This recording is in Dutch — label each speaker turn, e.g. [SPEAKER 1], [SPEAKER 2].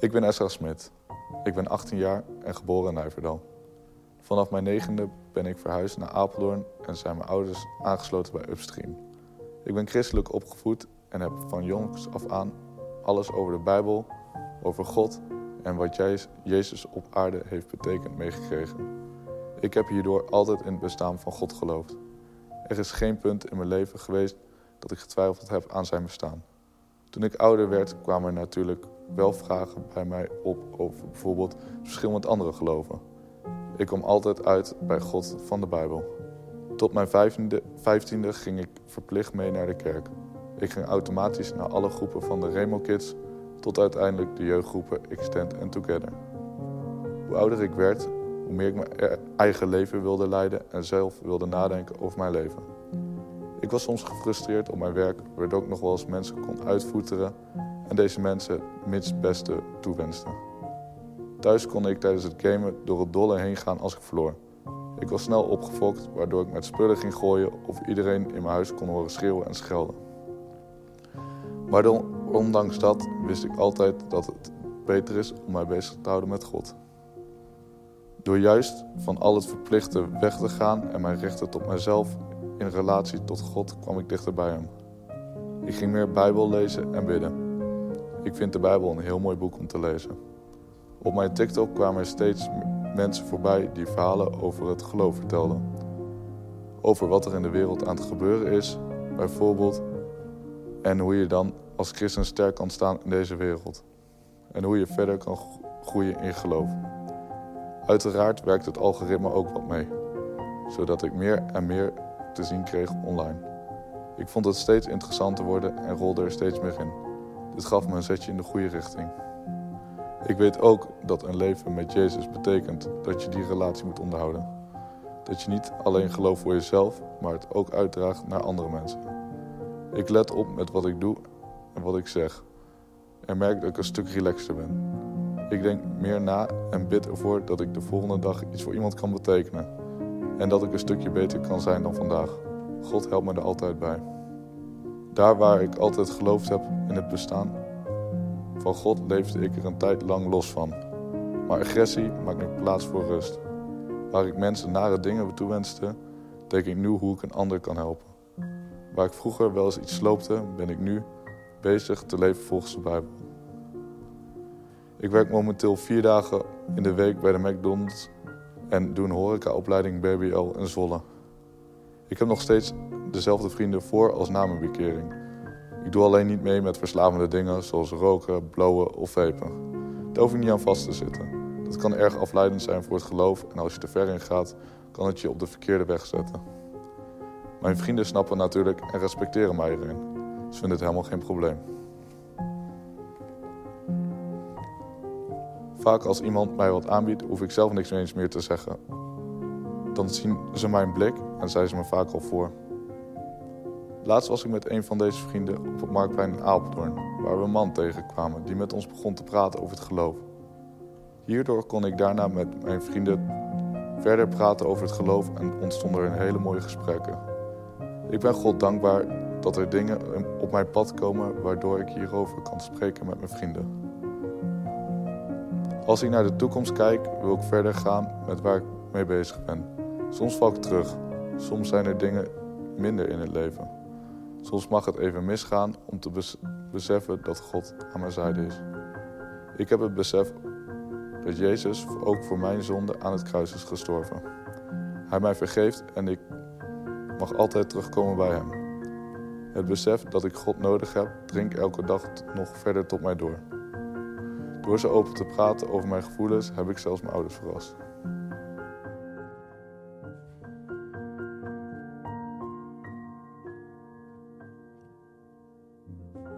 [SPEAKER 1] Ik ben Esra Smit. Ik ben 18 jaar en geboren in Nijverdal. Vanaf mijn negende ben ik verhuisd naar Apeldoorn en zijn mijn ouders aangesloten bij Upstream. Ik ben christelijk opgevoed en heb van jongs af aan alles over de Bijbel, over God en wat Jezus op aarde heeft betekend meegekregen. Ik heb hierdoor altijd in het bestaan van God geloofd. Er is geen punt in mijn leven geweest dat ik getwijfeld heb aan zijn bestaan. Toen ik ouder werd, kwamen er natuurlijk wel vragen bij mij op over bijvoorbeeld verschil met andere geloven. Ik kwam altijd uit bij God van de Bijbel. Tot mijn vijftiende, ging ik verplicht mee naar de kerk. Ik ging automatisch naar alle groepen van de Remo Kids, tot uiteindelijk de jeugdgroepen Extend en Together. Hoe ouder ik werd, hoe meer ik mijn eigen leven wilde leiden en zelf wilde nadenken over mijn leven. Ik was soms gefrustreerd op mijn werk, waardoor ik nog wel eens mensen kon uitvoeteren en deze mensen het beste toewenste. Thuis kon ik tijdens het gamen door het dolle heen gaan als ik verloor. Ik was snel opgefokt, waardoor ik met spullen ging gooien of iedereen in mijn huis kon horen schreeuwen en schelden. Maar ondanks dat wist ik altijd dat het beter is om mij bezig te houden met God. Door juist van al het verplichte weg te gaan en mijn rechten tot mijzelf in relatie tot God kwam ik dichter bij Hem. Ik ging meer Bijbel lezen en bidden. Ik vind de Bijbel een heel mooi boek om te lezen. Op mijn TikTok kwamen er steeds mensen voorbij die verhalen over het geloof vertelden. Over wat er in de wereld aan het gebeuren is, bijvoorbeeld. En hoe je dan als christen sterk kan staan in deze wereld. En hoe je verder kan groeien in geloof. Uiteraard werkt het algoritme ook wat mee, zodat ik meer en meer te zien kreeg online. Ik vond het steeds interessanter worden en rolde er steeds meer in. Dit gaf me een zetje in de goede richting. Ik weet ook dat een leven met Jezus betekent dat je die relatie moet onderhouden. Dat je niet alleen gelooft voor jezelf, maar het ook uitdraagt naar andere mensen. Ik let op met wat ik doe en wat ik zeg. En merk dat ik een stuk relaxter ben. Ik denk meer na en bid ervoor dat ik de volgende dag iets voor iemand kan betekenen. En dat ik een stukje beter kan zijn dan vandaag. God helpt me er altijd bij. Daar waar ik altijd geloofd heb in het bestaan van God, leefde ik er een tijd lang los van. Maar agressie maakt nu plaats voor rust. Waar ik mensen nare dingen toewenste, denk ik nu hoe ik een ander kan helpen. Waar ik vroeger wel eens iets sloopte, ben ik nu bezig te leven volgens de Bijbel. Ik werk momenteel vier dagen in de week bij de McDonald's en doe een horecaopleiding BBL in Zwolle. Ik heb nog steeds dezelfde vrienden voor als na mijn bekering. Ik doe alleen niet mee met verslavende dingen zoals roken, blowen of vapen. Daar hoef ik niet aan vast te zitten. Dat kan erg afleidend zijn voor het geloof en als je te ver in gaat, kan het je op de verkeerde weg zetten. Mijn vrienden snappen natuurlijk en respecteren mij erin. Ze vinden het helemaal geen probleem. Vaak als iemand mij wat aanbiedt, hoef ik zelf niks meer te zeggen. Dan zien ze mijn blik en zijn ze me vaak al voor. Laatst was ik met een van deze vrienden op het marktplein in Apeldoorn, waar we een man tegenkwamen die met ons begon te praten over het geloof. Hierdoor kon ik daarna met mijn vrienden verder praten over het geloof en ontstonden er hele mooie gesprekken. Ik ben God dankbaar dat er dingen op mijn pad komen waardoor ik hierover kan spreken met mijn vrienden. Als ik naar de toekomst kijk, wil ik verder gaan met waar ik mee bezig ben. Soms val ik terug. Soms zijn er dingen minder in het leven. Soms mag het even misgaan om te beseffen dat God aan mijn zijde is. Ik heb het besef dat Jezus ook voor mijn zonde aan het kruis is gestorven. Hij mij vergeeft en ik mag altijd terugkomen bij Hem. Het besef dat ik God nodig heb, dringt elke dag nog verder tot mij door. Door zo open te praten over mijn gevoelens heb ik zelfs mijn ouders verrast. Amen.